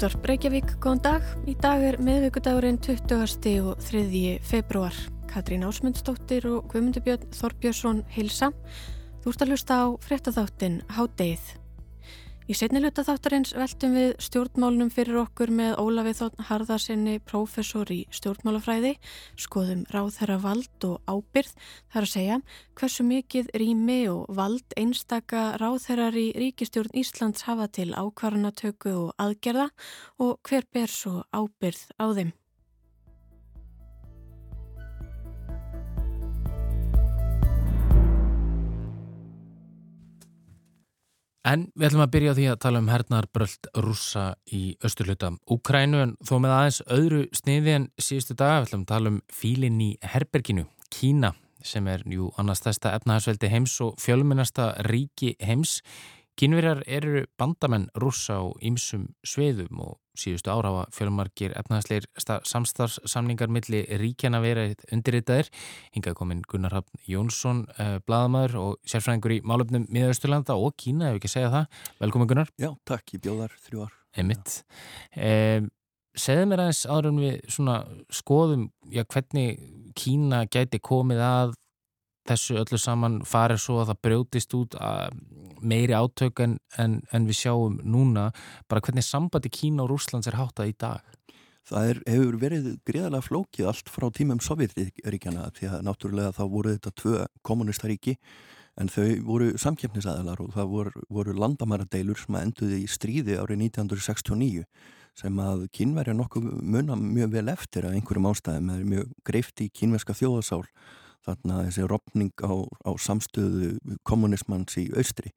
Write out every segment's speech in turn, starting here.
Útvarp Reykjavík, góðan dag. Í dag er miðvíkudagurinn 20. og 3. februar. Katrín Ásmundsdóttir og Guðmundur Björn Þorbjörnsson hilsa. Þú ert að hlusta á frettatháttin Hádeið. Í setniluta þáttarins veltum við stjórnmálunum fyrir okkur með Ólafið Þórn Harðarsinni, prófessor í stjórnmálafræði, skoðum ráð þeirra vald og ábyrð, þar að segja hversu mikið rými og vald einstaka ráð þeirrar í ríkistjórn Íslands hafa til ákvarðanatöku og aðgerða og hver ber svo ábyrð á þeim. En við ætlum að byrja á því að tala um hernarbröld rúsa í austurluta Úkrænu en þó með aðeins öðru sniði en síðustu daga við ætlum að tala um fílinn í Herberginu, Kína sem er jú annars þesta efnahagsveldi heims og fjölmennasta ríki heims. Kínverjar eru bandamenn rúsa á ýmsum sveiðum og síðustu ára hafa fjölmarkir efnaðsleir samstarfsamningar milli ríkjana verið undirritaðir. Hingað kominn Gunnar Hafn Jónsson, eh, bladamæður og sérfræðingur í málöfnum miðausturlanda og Kína, ef ekki segja það. Velkomin Gunnar. Já, takk, ég bjóðar þrjú ár. Emmitt. Eh, segðu mér aðeins áður en við svona skoðum já, hvernig Kína gæti komið að þessu öllu saman farið svo að það brjótist út meiri átök en, en, en við sjáum núna bara hvernig sambandi Kína og Rúslands er háttað í dag? Það er, hefur verið greiðalega flókið allt frá tímum Sovjetríkjana því að náttúrulega þá voru þetta tvö kommunistaríki en þau voru samkjöfnisæðalar og það voru, voru landamæradeilur sem enduði í stríði árið 1969 sem að kínverja nokkuð munna mjög vel eftir að einhverjum ástæðum er mjög greift í kínverska þjóðasál þarna þessi ropning á, á samstöðu kommunismans í austri.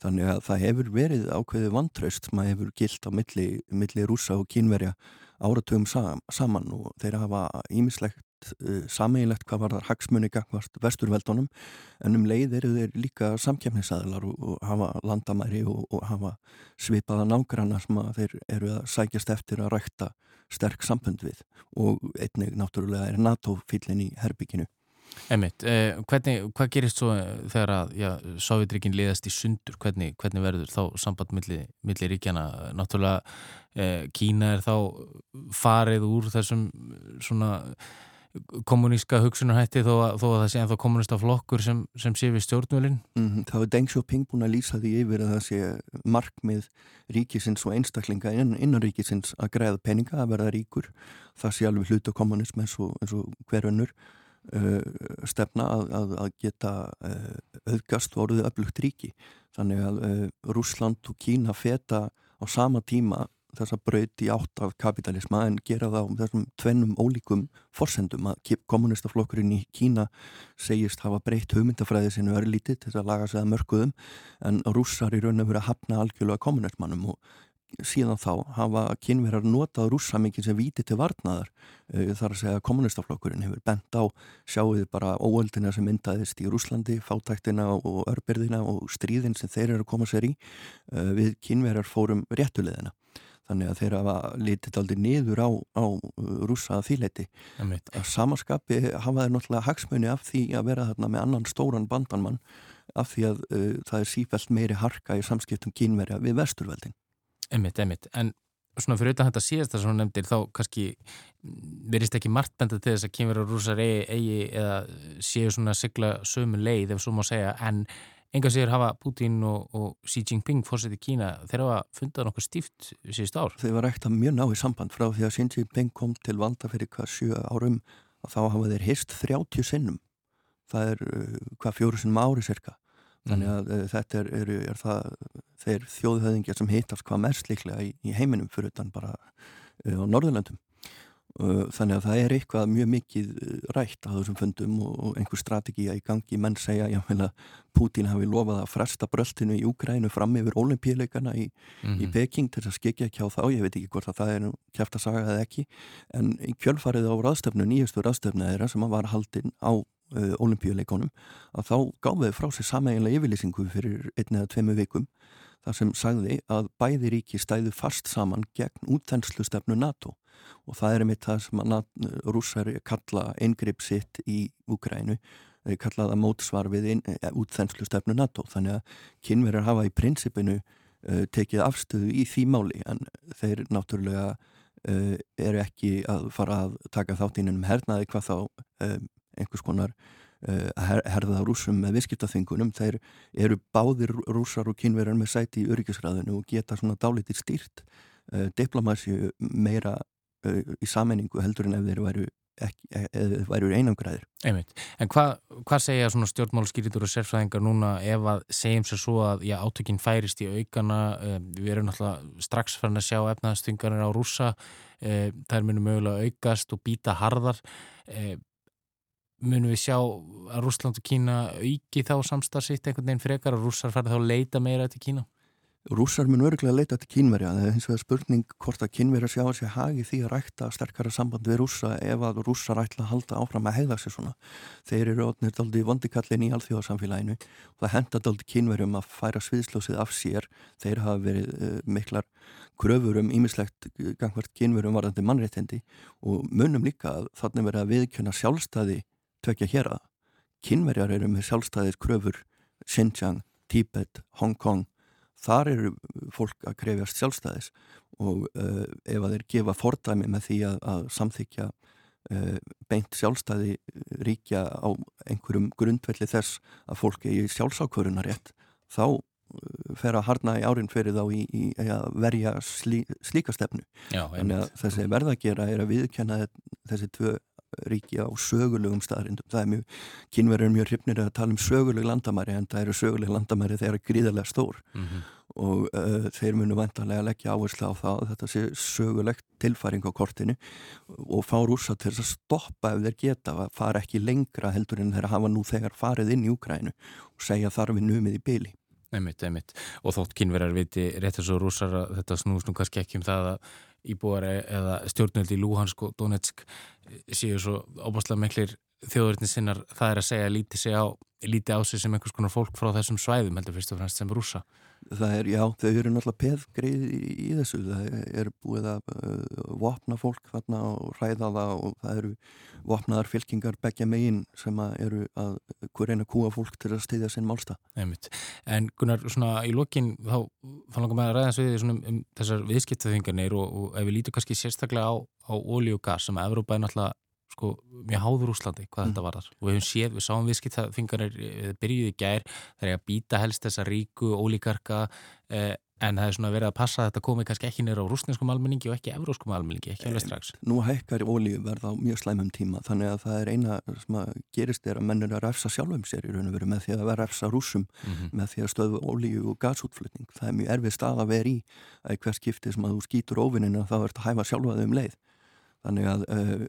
Þannig að það hefur verið ákveði vantraust sem að hefur gilt á milli, milli rúsa og kínverja áratugum sam, saman og þeirra hafa ímislegt uh, sameinlegt hvað var þar hagsmunni gangvart vesturveldunum en um leið eru þeir líka samkjæfnisæðlar og, og hafa landamæri og, og hafa svipaða nágranna sem þeir eru að sækjast eftir að rækta sterk sambund við og einnig náttúrulega er NATO-fílinn í herbygginu. Emmitt, eh, hvernig, hvað gerist svo þegar að já, Sovjetrikinn liðast í sundur, hvernig, hvernig verður þá samband millir milli ríkjana, náttúrulega eh, Kína er þá farið úr þessum svona kommuníska hugsunarhætti þó að, þó að það sé ennþá kommunista flokkur sem, sem sé við stjórnvölinn. Mm -hmm. Þá er Deng Xiaoping búin að lýsa því yfir að það sé markmið ríkisins og einstaklinga inn, innan ríkisins að greiða peninga að verða ríkur. Það sé alveg hluta kommunism eins og, og hverjannur Uh, stefna að, að, að geta uh, auðgast og orðið öflugt ríki. Þannig að uh, Rúsland og Kína feta á sama tíma þessa braut í átt af kapitalisma en gera það á þessum tvennum ólíkum forsendum að kommunistaflokkurinn í Kína segist hafa breytt hugmyndafræði sinu örlítið til að laga sig að mörguðum en rússar í raun að vera að hafna algjörlega kommunistmannum og síðan þá hafa kynverjar notað rúsa mikið sem víti til varnaðar. Eh, þar að segja kommunistaflokkurinn hefur bent á sjáuði bara óöldina sem myndaðist í Rúslandi, fátæktina og örbyrðina og stríðin sem þeir eru að koma sér í. Eh, við kynverjar fórum réttulegina þannig að þeir hafa litið aldrei niður á, á rúsa þýleiti að samaskapi hafa þeir náttúrulega hagsmunni af því að vera þarna með annan stóran bandanmann af því að uh, það er sífælt meiri harka í samskiptum kynverja við vesturveldin Emmitt, emmitt, en svona fyrir auðvitað þetta síðasta sem hún nefndir þá kannski verist ekki margt benda til þess að kynverður rúsar eigi, eigi eða séu svona sigla sömu leið ef svo má segja. En enga séur hafa Putin og, og Xi Jinping fórsett í Kína þeir hafa fundað nokkuð stíft síðust ár. Þeir var ekkert að mjög ná í samband frá því að Xi Jinping kom til valda fyrir hvað sjö árum og þá hafa þeir hist 30 sinnum. Það er uh, hvað fjóru sinnum ári cirka þannig mhm. að mm. þetta er, er, er það þeir þjóðhauðingjar sem hittast hvað mest líklega í, í heiminum fyrir utan bara uh, á Norðurlandum uh, þannig að það er eitthvað mjög mikið rætt á þessum fundum og, og einhver strategíja í gangi menn segja að Putin hafi lofað að fresta bröltinu í Úgrænu fram yfir olimpíuleikana í, mm. í mhm. Peking til að skikja ekki á þá ég veit ekki hvort að það er kæft að saga eða ekki en kjölfarið á ráðstöfnu nýjastu ráðstöfnu þeirra sem var haldinn á uh, olimpíuleikonum að þá gáðið frá sér sameiginlega yfirlýsingu fyrir einn eða tveimu vikum þar sem sagði að bæði ríki stæðu fast saman gegn útþenslu stefnu NATO. Og það er einmitt það sem rússari kalla eingripp sitt í þeir kallaða mótsvar við eh, útþenslu stefnu NATO. Þannig að kynverjar hafa í prinsipinu uh, tekið afstöðu í því máli. En þeir náttúrulega uh, eru ekki að fara að taka þáttínum hernaði hvað þá um, einhvers konar að herða rúsum með viðskiptaþingunum þeir eru báðir rúsar og kynverjar með sæti í öryggisræðinu og geta svona dálítið stýrt uh, diplomasju meira uh, í sammenningu heldur en ef þeir væru eða væru einangræðir. Einmitt. En hvað hva segja svona stjórnmálskýritur og sérfræðingar núna ef að segjum sér svo að já, átökinn færist í aukana, um, við erum náttúrulega strax farin að sjá efnaðstungarnir á rúsa, um, þær munum mögulega aukast og býta harðar. Um, munum við sjá að Rúsland og Kína auki þá samstarfsitt einhvern veginn frekar og rússar farið þá að leita meira til Kína? Rússar mun örgulega leita til kínverja það er hins vegar spurning hvort að kínverja sjá að sé hagi því að rækta sterkara samband við rússa ef að rússar ætla að halda áfram að hegða sér svona. Þeir eru ótnir daldi vondikallin í alþjóðarsamfélaginu og það henda daldi kínverjum að færa sviðslósið af sér. Þeir hafa verið uh, miklar kröfur um ímislegt gangvart kínverjum varðandi mannréttindi og munum líka að þannig verið að viðkjöna sjálfstæði tvekja hér að kynverjar eru með sjálfstæðis kröfur Xinjiang, Tíbet, Hong Kong. Þar eru fólk að krefjast sjálfstæðis og uh, ef að þeir gefa fordæmi með því að, að samþykja uh, beint sjálfstæði ríkja á einhverjum grundvelli þess að fólk er í sjálfsákvörunarétt þá uh, fer að harna í árin fyrir þá í, í, í að verja slí, slíka stefnu. Já, en þessi verða að gera er að viðkjanna þessi tvö ríki á sögulegum staðrindum. Það er mjög, kynverður er mjög hrifnir að tala um söguleg landamæri en það eru söguleg landamæri þegar það er gríðarlega stór mm -hmm. og uh, þeir munu vantarlega leggja áherslu á það þetta sé sögulegt tilfæring á kortinu og fá rúsa til að stoppa ef þeir geta að fara ekki lengra heldur en þeir hafa nú þegar farið inn í Úkrænu og segja þarfi numið í byli. Einmitt, einmitt. Og þótt kynverðar viti rétt eins og rúsar að þetta snúst nú kannski ekki um það að íbúar e- eða stjórnöldi í Luhansk og Donetsk séu svo óbáslega miklir þjóðurinn sinnar það er að segja lítið sig á, lítið á sig sem einhvers konar fólk frá þessum svæðum heldur fyrst og fremst sem rúsa. Það er, já, þau eru náttúrulega peðgreið í, í þessu, það er búið að uh, vopna fólk þarna og ræða það og það eru vopnaðar fylkingar begja megin sem að eru að hver eina kúa fólk til að steyðja sinn málsta. Einmitt. En Gunnar, svona í lokin þá fann langar maður að ræða þessu um, um þessar viðskiptaþingarnir og, og ef við lítum kannski sérstaklega á, á ólíu og gas sem að Evrópa er náttúrulega sko, mjög háður Úslandi hvað mm. þetta var þar og við hefum séð, við sáum viðskiptaþingarnir eh, byrjuði í gær, það er að býta helst þessa ríku, ólíkarka eh, en það er svona verið að passa að þetta komi kannski ekki nýra á rúsneskum almenningi og ekki evróskum almenningi, ekki alveg strax Nú hækkar ólíu verða á mjög slæmum tíma þannig að það er eina sem að gerist er að mennur að refsa sjálfum sér í raun og veru með því að vera refsa rúsum mm -hmm. með því að stöðu ólíu og gasútflutning það er mjög erfið stað að vera í að hver skipti sem að þú skýtur ofinina þá ert að hæfa sjálfaði um leið Þannig að uh,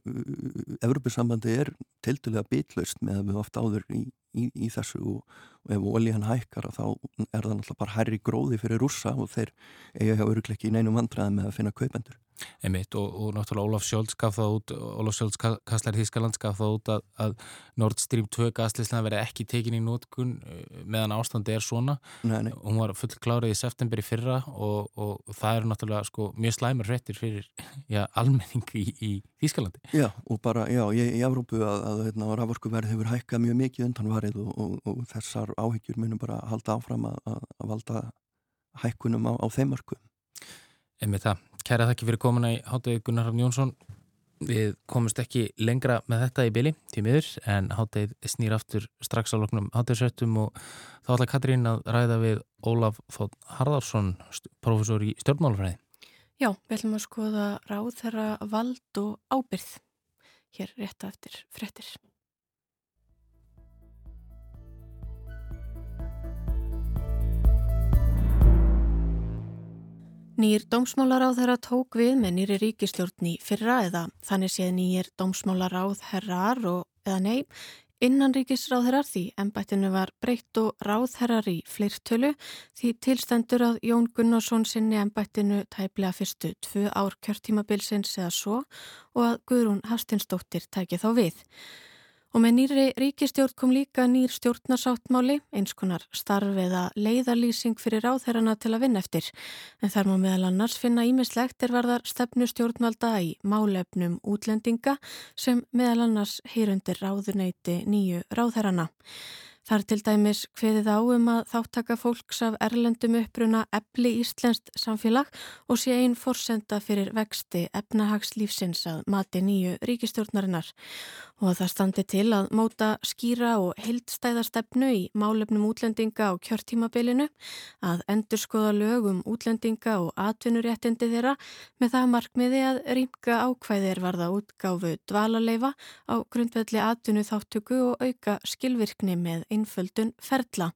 Evropasambandi er tildulega bitlaust með að við ofta áður í, í, í þessu og, og ef olíhan hækkar þá er það náttúrulega bara hærri gróði fyrir rússa og þeir eiga hjá örugleiki í neinum vandraði með að finna kaupendur. Einmitt og, og náttúrulega Ólaf Sjólds gaf það út, Ólaf Sjólds Kasslar Þískaland gaf það út að, að Nord Stream 2 gaslislega verið ekki tekin í nótkun eh, meðan ástandi er svona nei, nei. hún var fullklárið í september í fyrra og, og það eru náttúrulega sko, mjög slæmur hrettir fyrir já, almenning í, í Þískalandi. Já og bara já, ég, í Evrópu að, að hérna, raforkuverð hefur hækkað mjög mikið undan varið og, og þessar áhyggjur munum bara halda áfram að valda hækkunum á, á þeim mörgum. Emið það. Kæra þakki fyrir komuna í Háttæði Gunnar Hafn Jónsson. Við komumst ekki lengra með þetta í byli til miður en Háttæð snýr aftur strax á loknum Háttæðsöttum og þá ætla Katrín að ræða við Ólaf Þótt Harðarsson, professor í stjórnmálafræði. Já, við ætlum að skoða ráð þeirra vald og ábyrð hér rétt eftir frettir. Nýjir dómsmálaráð herra tók við með nýri ríkistjórn í fyrra eða þannig séð nýjir dómsmálaráð herrar og eða nei, innan ríkisráðherrar því ennbættinu var breytt og ráðherrar í fleirtölu því tilstendur að Jón Gunnarsson sinni ennbættinu tæplega fyrstu tvö ár kjörtímabilsins eða svo og að Guðrún Hastinsdóttir tæki þá við. Og með nýri ríkistjórn kom líka nýr stjórnarsáttmáli, eins konar starfiða leiðarlýsing fyrir áþærana til að vinna eftir. En þar má meðal annars finna ímislegt er varðar stefnu stjórnvalda í málefnum útlendinga sem meðal annars heyrundir ráðurneiti nýju ráðherrana. Það er til dæmis hveðið á um að þáttaka fólks af erlendum uppruna ebli íslenskt samfélag og sé einn forsenda fyrir vexti efnahagslífsins að mati nýju ríkistjórnarinnar og það standi til að móta skýra og heildstæðastefnu í málefnum útlendinga á kjörtímabilinu, að endurskoða lög um útlendinga og atvinnuréttindi þeirra með það markmiði að rýmka ákvæðir varða útgáfu dvalaleifa á grundvelli atvinnu þáttöku og auka skilvirkni með einföldun ferla.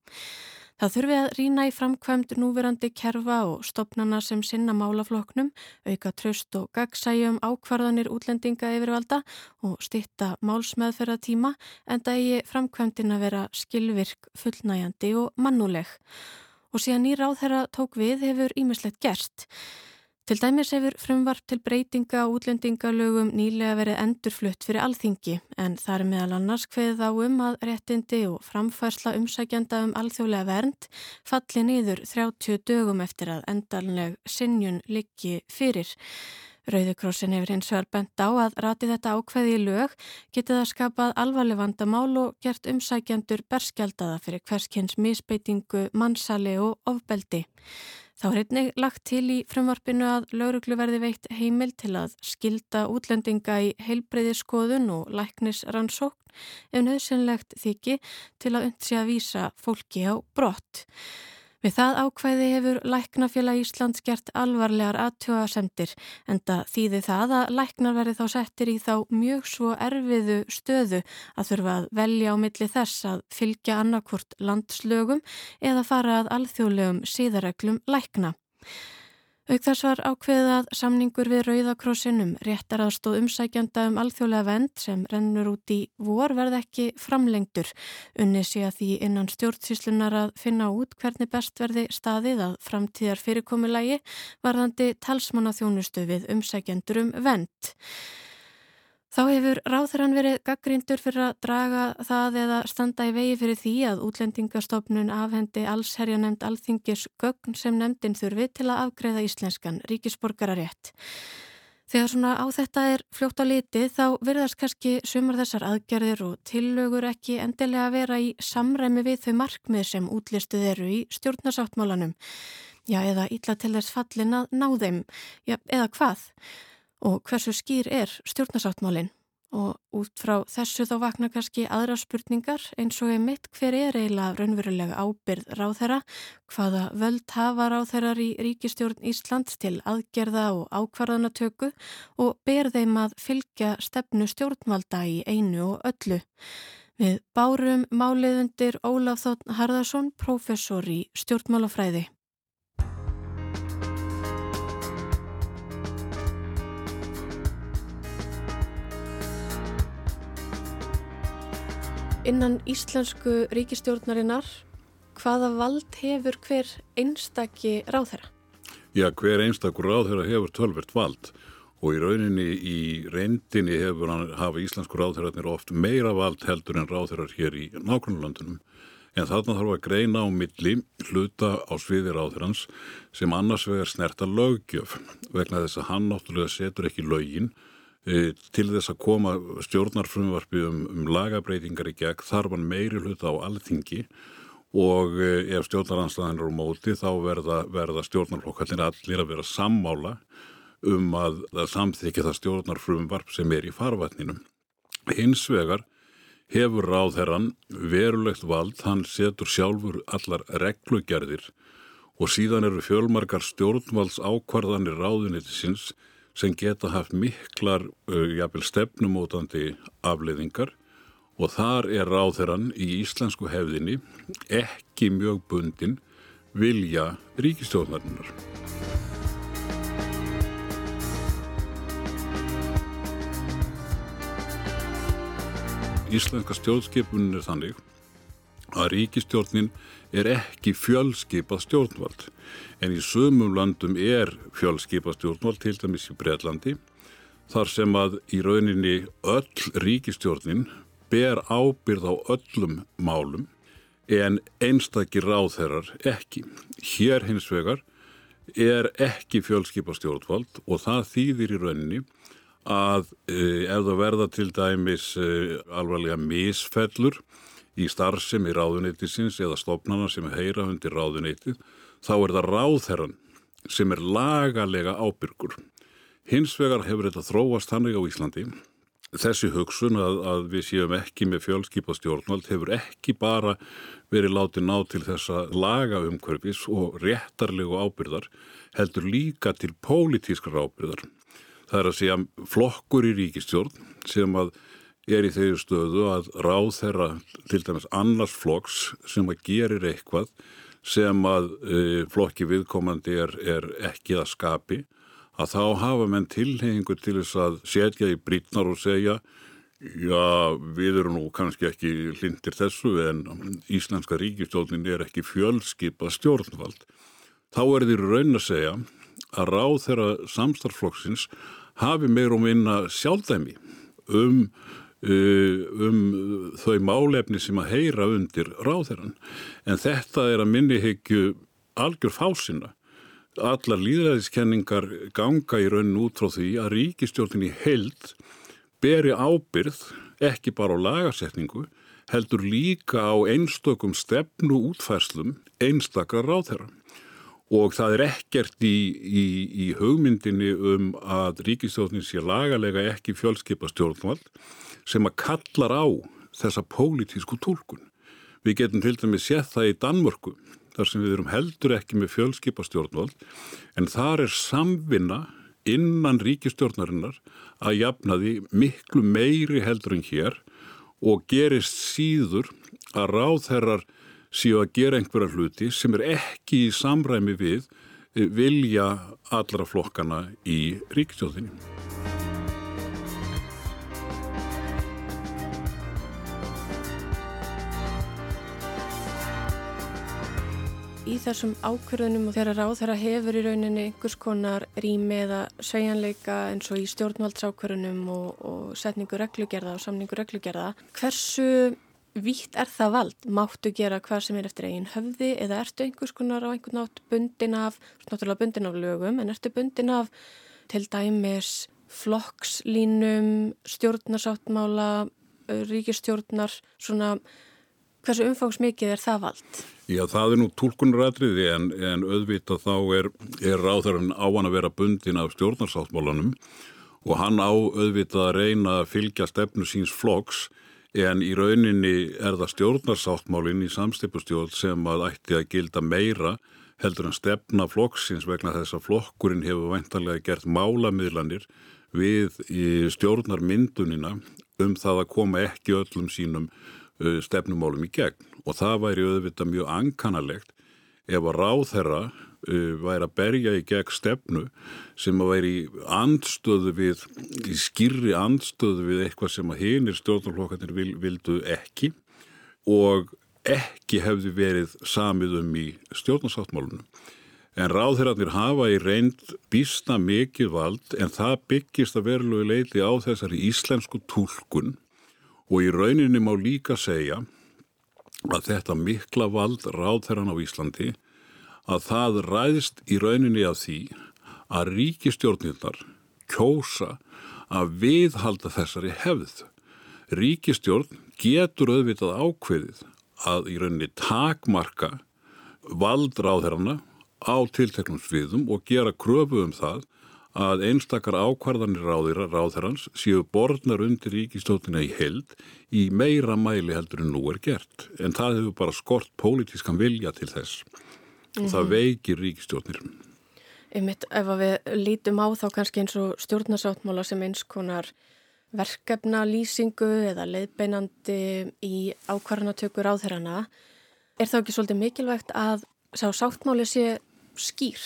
Það þurfi að rína í framkvæmt núverandi kerfa og stopnana sem sinna málafloknum, auka tröst og gagsæjum ákvarðanir útlendinga yfirvalda og stitta málsmeðferðatíma en eigi framkvæmtin að vera skilvirk, fullnæjandi og mannuleg. Og síðan nýra á þeirra tók við hefur ímislegt gerst. Til dæmis hefur frumvarp til breytinga á útlendingalögum nýlega verið endurflutt fyrir alþingi en það er meðal annars hveð á um að réttindi og framfærsla umsækjanda um alþjóðlega vernd falli niður 30 dögum eftir að endalega sinjun liggi fyrir. Rauðukrossin hefur hins vegar bent á að rati þetta ákveði í lög getið að skapað alvarleg vandamál og gert umsækjandur berskjaldaða fyrir hverskins misbeitingu, mannsali og ofbeldi. Þá er einnig lagt til í frumvarpinu að lauruglu verði veitt heimil til að skilda útlendinga í heilbreyði skoðun og læknisrannsókn ef nöðsynlegt þykji til að undsja að vísa fólki á brott. Við það ákvæði hefur Læknafélag Íslands gert alvarlegar aðtjóðasendir en það þýði það að læknar verði þá settir í þá mjög svo erfiðu stöðu að þurfa að velja á milli þess að fylgja annarkvort landslögum eða fara að alþjóðlegum síðareglum lækna. Auk þess var ákveðið að samningur við Rauðakrossinum réttar aðstóð umsækjanda um alþjóðlega vend sem rennur út í vor verð ekki framlengtur. Unni sé að því innan stjórnsíslunar að finna út hvernig best verði staðið að framtíðar fyrirkomulagi varðandi talsmanna þjónustu við umsækjandur um vend. Þá hefur ráþurann verið gaggrindur fyrir að draga það eða standa í vegi fyrir því að útlendingastofnun afhendi allsherja nefnd alþingis gögn sem nefndin þurfi til að afgreða íslenskan ríkisborgararétt. Þegar svona á þetta er fljótt á liti þá verðast kannski sumar þessar aðgerðir og tillögur ekki endilega að vera í samræmi við þau markmið sem útlistuð eru í stjórnarsáttmálanum. Já, eða ítla til þess fallin að ná þeim. Já, eða hvað? Og hversu skýr er stjórnarsáttmálinn og út frá þessu þá vakna kannski aðra spurningar eins og einmitt hver er eiginlega raunverulega ábyrð ráþæra, hvaða völd hafa ráþærar í ríkistjórn Íslands til aðgerða og ákvarðanatöku og ber þeim að fylgja stefnu stjórnvalda í einu og öllu. Við bárum máliðundir Ólaf Þótt Harðarsson, professor í stjórnmálafræði. Innan íslensku ríkistjórnarinnar, hvaða vald hefur hver einstakki ráðherra? Já, hver einstakur ráðherra hefur tölvert vald og í rauninni í reyndinni hefur hann, hafa íslensku ráðherrarnir oft meira vald heldur en ráðherrar hér í nákvæmlandunum. En þarna þarf að greina á milli hluta á sviði ráðherrans sem annars vegar snerta lögjöf vegna þess að hann náttúrulega setur ekki lögin til þess að koma stjórnarfrumvarfi um, um lagabreitingar í gegn þarf hann meiri hluta á alþingi og e, ef stjórnaranslæðin eru móti þá verða, verða stjórnarflokkallir allir að vera sammála um að, að samþykja það stjórnarfrumvarf sem er í farvatninum. Hins vegar hefur ráðherran verulegt vald, hann setur sjálfur allar reglugerðir og síðan eru fjölmarkar stjórnvalds ákvarðanir ráðunitisins sem geta haft miklar uh, stefnumótandi afleiðingar og þar er ráðherran í íslensku hefðinni ekki mjög bundin vilja ríkistjóðnarinnar. Íslenska stjórnskipunin er þannig að ríkistjórnin er ekki fjölskipað stjórnvald en í sumum landum er fjölskipað stjórnvald til dæmis í Breitlandi þar sem að í rauninni öll ríkistjórnin ber ábyrð á öllum málum en einstakir ráðherrar ekki. Hér hins vegar er ekki fjölskipað stjórnvald og það þýðir í rauninni að e, ef það verða til dæmis e, alvarlega misfellur í starfsemi ráðuneytisins eða stofnana sem heyra undir ráðuneytið, þá er það ráðherran sem er lagalega ábyrgur. Hins vegar hefur þetta þróast hannig á Íslandi. Þessi hugsun að, að við séum ekki með fjölskypa stjórnvald hefur ekki bara verið látið ná til þessa laga umhverfis og réttarlegu ábyrðar, heldur líka til pólitískar ábyrðar. Það er að segja flokkur í ríkistjórn sem að er í þeirri stöðu að ráð þeirra til dæmis annars flokks sem að gerir eitthvað sem að e, flokki viðkomandi er, er ekki að skapi að þá hafa menn tilhengu til þess að setja í brítnar og segja já við erum nú kannski ekki hlindir þessu en Íslandska ríkistjórnin er ekki fjölskypa stjórnvald. Þá er því raun að segja að ráð þeirra samstarflokksins hafi meir og minna sjálfdæmi um, um þau málefni sem að heyra undir ráð þeirran. En þetta er að minni heikju algjör fásina. Allar líðræðiskenningar ganga í rauninu út frá því að ríkistjórnin í held beri ábyrð ekki bara á lagarsetningu heldur líka á einstökum stefnu útfærslum einstakra ráðherra og það er ekkert í, í, í hugmyndinni um að ríkistjóðnin sé lagalega ekki fjölskypa stjórnvald sem að kallar á þessa pólitísku tólkun. Við getum til dæmis sett það í Danmörku þar sem við erum heldur ekki með fjölskypa stjórnvald en þar er samvinna innan ríkistjórnarinnar að jafna því miklu meiri heldur en hér og gerist síður að ráðherrar séu að gera einhverja hluti sem er ekki í samræmi við eh, vilja allra flokkana í ríkstjóðinni. Í þessum ákverðunum og þeirra ráð þeirra hefur í rauninni einhvers konar rými eða svejanleika eins og í stjórnvaldsákverðunum og, og setningu reglugerða og samningu reglugerða. Hversu vítt er það vald? Máttu gera hvað sem er eftir eigin höfði eða ertu einhvers konar á einhvern nátt bundin af, náttúrulega bundin af lögum, en ertu bundin af til dæmis flokkslínum, stjórnarsáttmála, ríkistjórnar, svona hversu umfangsmikið er það vald? Já, það er nú tólkunaratriði en, en auðvitað þá er, er ráðarinn á hann að vera bundin af stjórnarsáttmálanum og hann á auðvitað að reyna að fylgja stefnu síns flokks en í rauninni er það stjórnarsáttmálinn í samstipustjórn sem að ætti að gilda meira heldur en stefna flokksins vegna þess að flokkurinn hefur væntalega gert málamiðlanir við stjórnarmyndunina um það að koma ekki öllum sínum stefnumálum í gegn. Og það væri auðvitað mjög ankanalegt ef að ráð þeirra Uh, væri að berja í gegn stefnu sem að væri andstöðu við, í skýrri andstöðu við eitthvað sem að hinnir stjórnarflokkarnir vil, vildu ekki og ekki hefði verið samið um í stjórnarsáttmálunum. En ráðherrarnir hafa í reynd býsta mikið vald en það byggist að verulegu leiti á þessari íslensku tólkun og í rauninni má líka segja að þetta mikla vald ráðherran á Íslandi að það ræðist í rauninni af því að ríkistjórnirnar kjósa að viðhalda þessari hefð. Ríkistjórn getur auðvitað ákveðið að í rauninni takmarka valdráðherrana á tilteknum sviðum og gera kröfu um það að einstakar ákvarðanir ráðira ráðherrans séu borðnar undir ríkistjóðina í held í meira mæli heldur en nú er gert. En það hefur bara skort pólitískan vilja til þess og það mhm. veikir ríkistjórnir. Einmitt, ef við lítum á þá kannski eins og stjórnarsáttmála sem eins konar verkefna lýsingu eða leiðbeinandi í ákvarðanatökur á þeirrana, er þá ekki svolítið mikilvægt að sá sáttmáli sé skýr?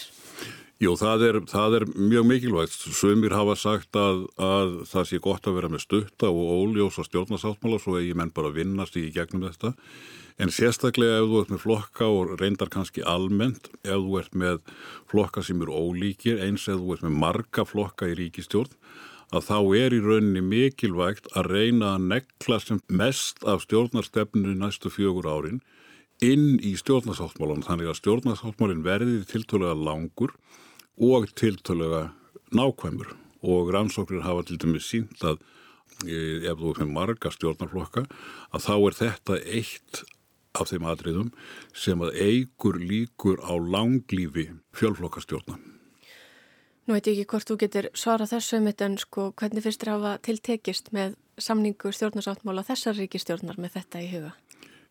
Jú, það er, það er mjög mikilvægt. Sumir hafa sagt að, að það sé gott að vera með stutta og óljósa stjórnarsáttmála svo ég menn bara vinnast í gegnum þetta. En sérstaklega ef þú ert með flokka og reyndar kannski almennt, ef þú ert með flokka sem eru ólíkir, eins ef þú ert með marga flokka í ríkistjórn, að þá er í rauninni mikilvægt að reyna að nekla sem mest af stjórnarstefninu næstu fjögur árin inn í stjórnarsáttmálan. Þannig að stjórnarsáttmálin verði tiltölulega langur og tiltölulega nákvæmur og rannsóknir hafa til dæmis sínt að ef þú með marga stjórnarflokka, að þá er þetta eitt af þeim atriðum sem að eigur líkur á langlífi fjölflokkastjórna. Nú veit ég ekki hvort þú getur svarað þessu um þetta en sko hvernig fyrst þér hafa tiltekist með samningu stjórnarsáttmála þessar ríkistjórnar með þetta í huga?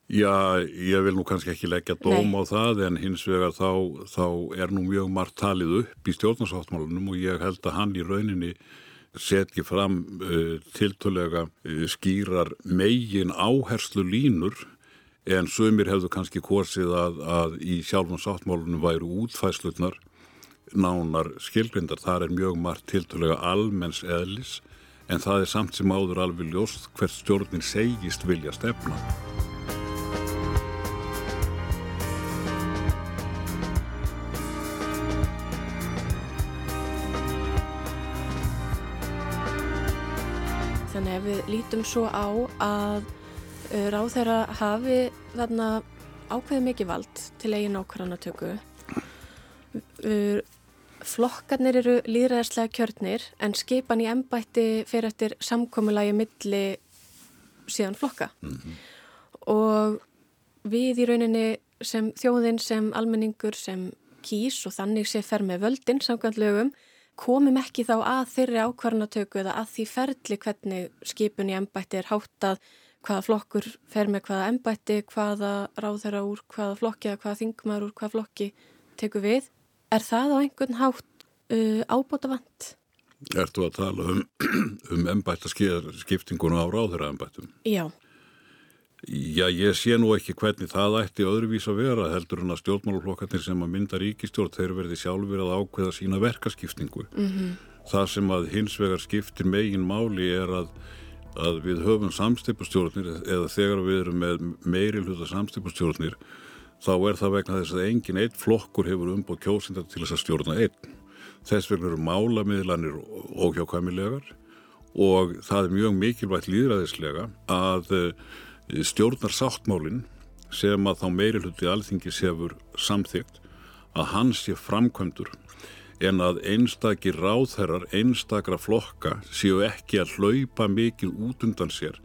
Já, ég vil nú kannski ekki leggja dóm Nei. á það en hins vegar þá, þá er nú mjög margt talið upp í stjórnarsáttmálunum og ég held að hann í rauninni setji fram uh, tiltölega uh, skýrar megin áherslu línur en sömur hefðu kannski korsið að, að í sjálfum sáttmálunum væru útfæslutnar nánar skilgrindar. Það er mjög margt tiltölega almenns eðlis en það er samt sem áður alveg ljóst hvert stjórnin segist vilja stefna. Ef við lítum svo á að uh, ráð þeirra hafi þarna ákveði mikið vald til eigin ákvarðanatöku uh, flokkarnir eru líðræðislega kjörnir en skipan í ennbætti fyrir eftir samkommulagi milli síðan flokka mm -hmm. og við í rauninni sem þjóðin, sem almenningur, sem kýs og þannig sé fer með völdin samkvæmt lögum komum ekki þá að þeirri ákvarnatöku eða að því ferli hvernig skipun í ennbætti er háttað hvaða flokkur fer með hvaða ennbætti, hvaða ráð þeirra úr hvaða flokki eða hvaða þingmar úr hvaða flokki teku við Er það á einhvern hátt uh, ábúta vant? Ertu að tala um, um ennbættaskiptinguna á ráðherra ennbættum? Já. Já, ég sé nú ekki hvernig það ætti öðruvís að vera heldur en að stjórnmáluflokkarnir sem að mynda ríkistjórn þeir verði sjálfur að ákveða sína verkaskiptingu. Mm -hmm. Það sem að hins vegar skiptir megin máli er að, að við höfum samstipustjórnir eða þegar við erum með meiri hluta samstipustjórnir þá er það vegna þess að engin eitt flokkur hefur umbóð kjósindar til þess að stjórna einn. Þess vegna eru málamiðlanir óhjákvæmilegar og það er mjög mikilvægt líðræðislega að stjórnar sáttmálinn sem að þá meiri hluti alþingis hefur samþygt að hans sé framkvæmdur en að einstakir ráðherrar, einstakra flokka séu ekki að hlaupa mikið út undan sér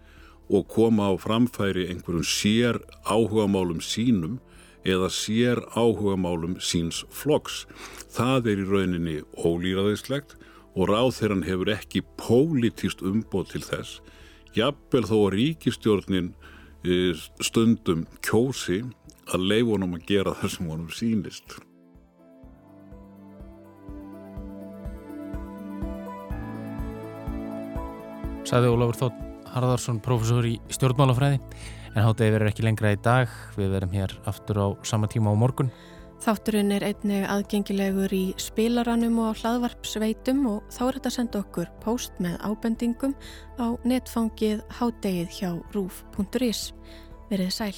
og koma á framfæri einhverjum sér áhugamálum sínum eða sér áhugamálum síns floks. Það er í rauninni ólýraðislegt og ráðherran hefur ekki pólitist umbóð til þess. Jafnvel þó að ríkistjórnin stundum kjósi að leifunum að gera það sem honum sínist. Sæði Ólafur Þótt Harðarsson, professor í stjórnmálafræði. En hátegi verður ekki lengra í dag. Við verum hér aftur á sama tíma á morgun Þátturinn er einnig aðgengilegur í spilaranum og hlaðvarpsveitum og þá er þetta að senda okkur post með ábendingum á netfangið hádegið hjá rúf.is Verið sæl